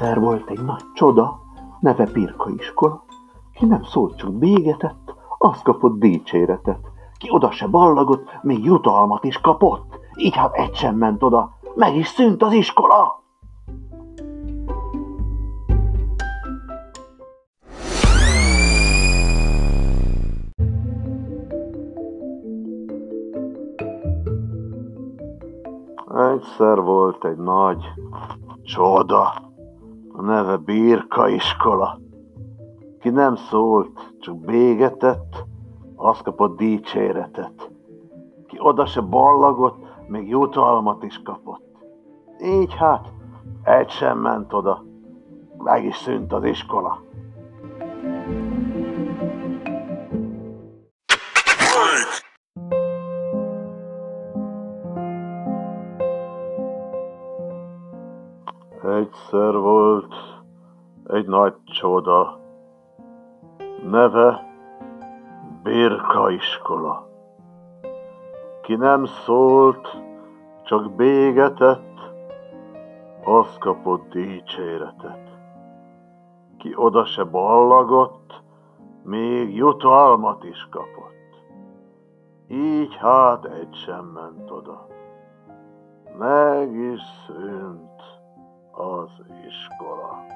Egyszer volt egy nagy csoda, neve Pirka iskola. Ki nem szólt, csak bégetett, az kapott dicséretet. Ki oda se ballagott, még jutalmat is kapott. Így hát egy sem ment oda, meg is szűnt az iskola. Egyszer volt egy nagy csoda, a neve Birka iskola. Ki nem szólt, csak bégetett, az kapott dicséretet. Ki oda se ballagott, még jutalmat is kapott. Így hát, egy sem ment oda, meg is szűnt az iskola. Egyszer volt egy nagy csoda, neve Birka iskola. Ki nem szólt, csak bégetett, az kapott dicséretet. Ki oda se ballagott, még jutalmat is kapott. Így hát egy sem ment oda. Meg is szűnt az iskola.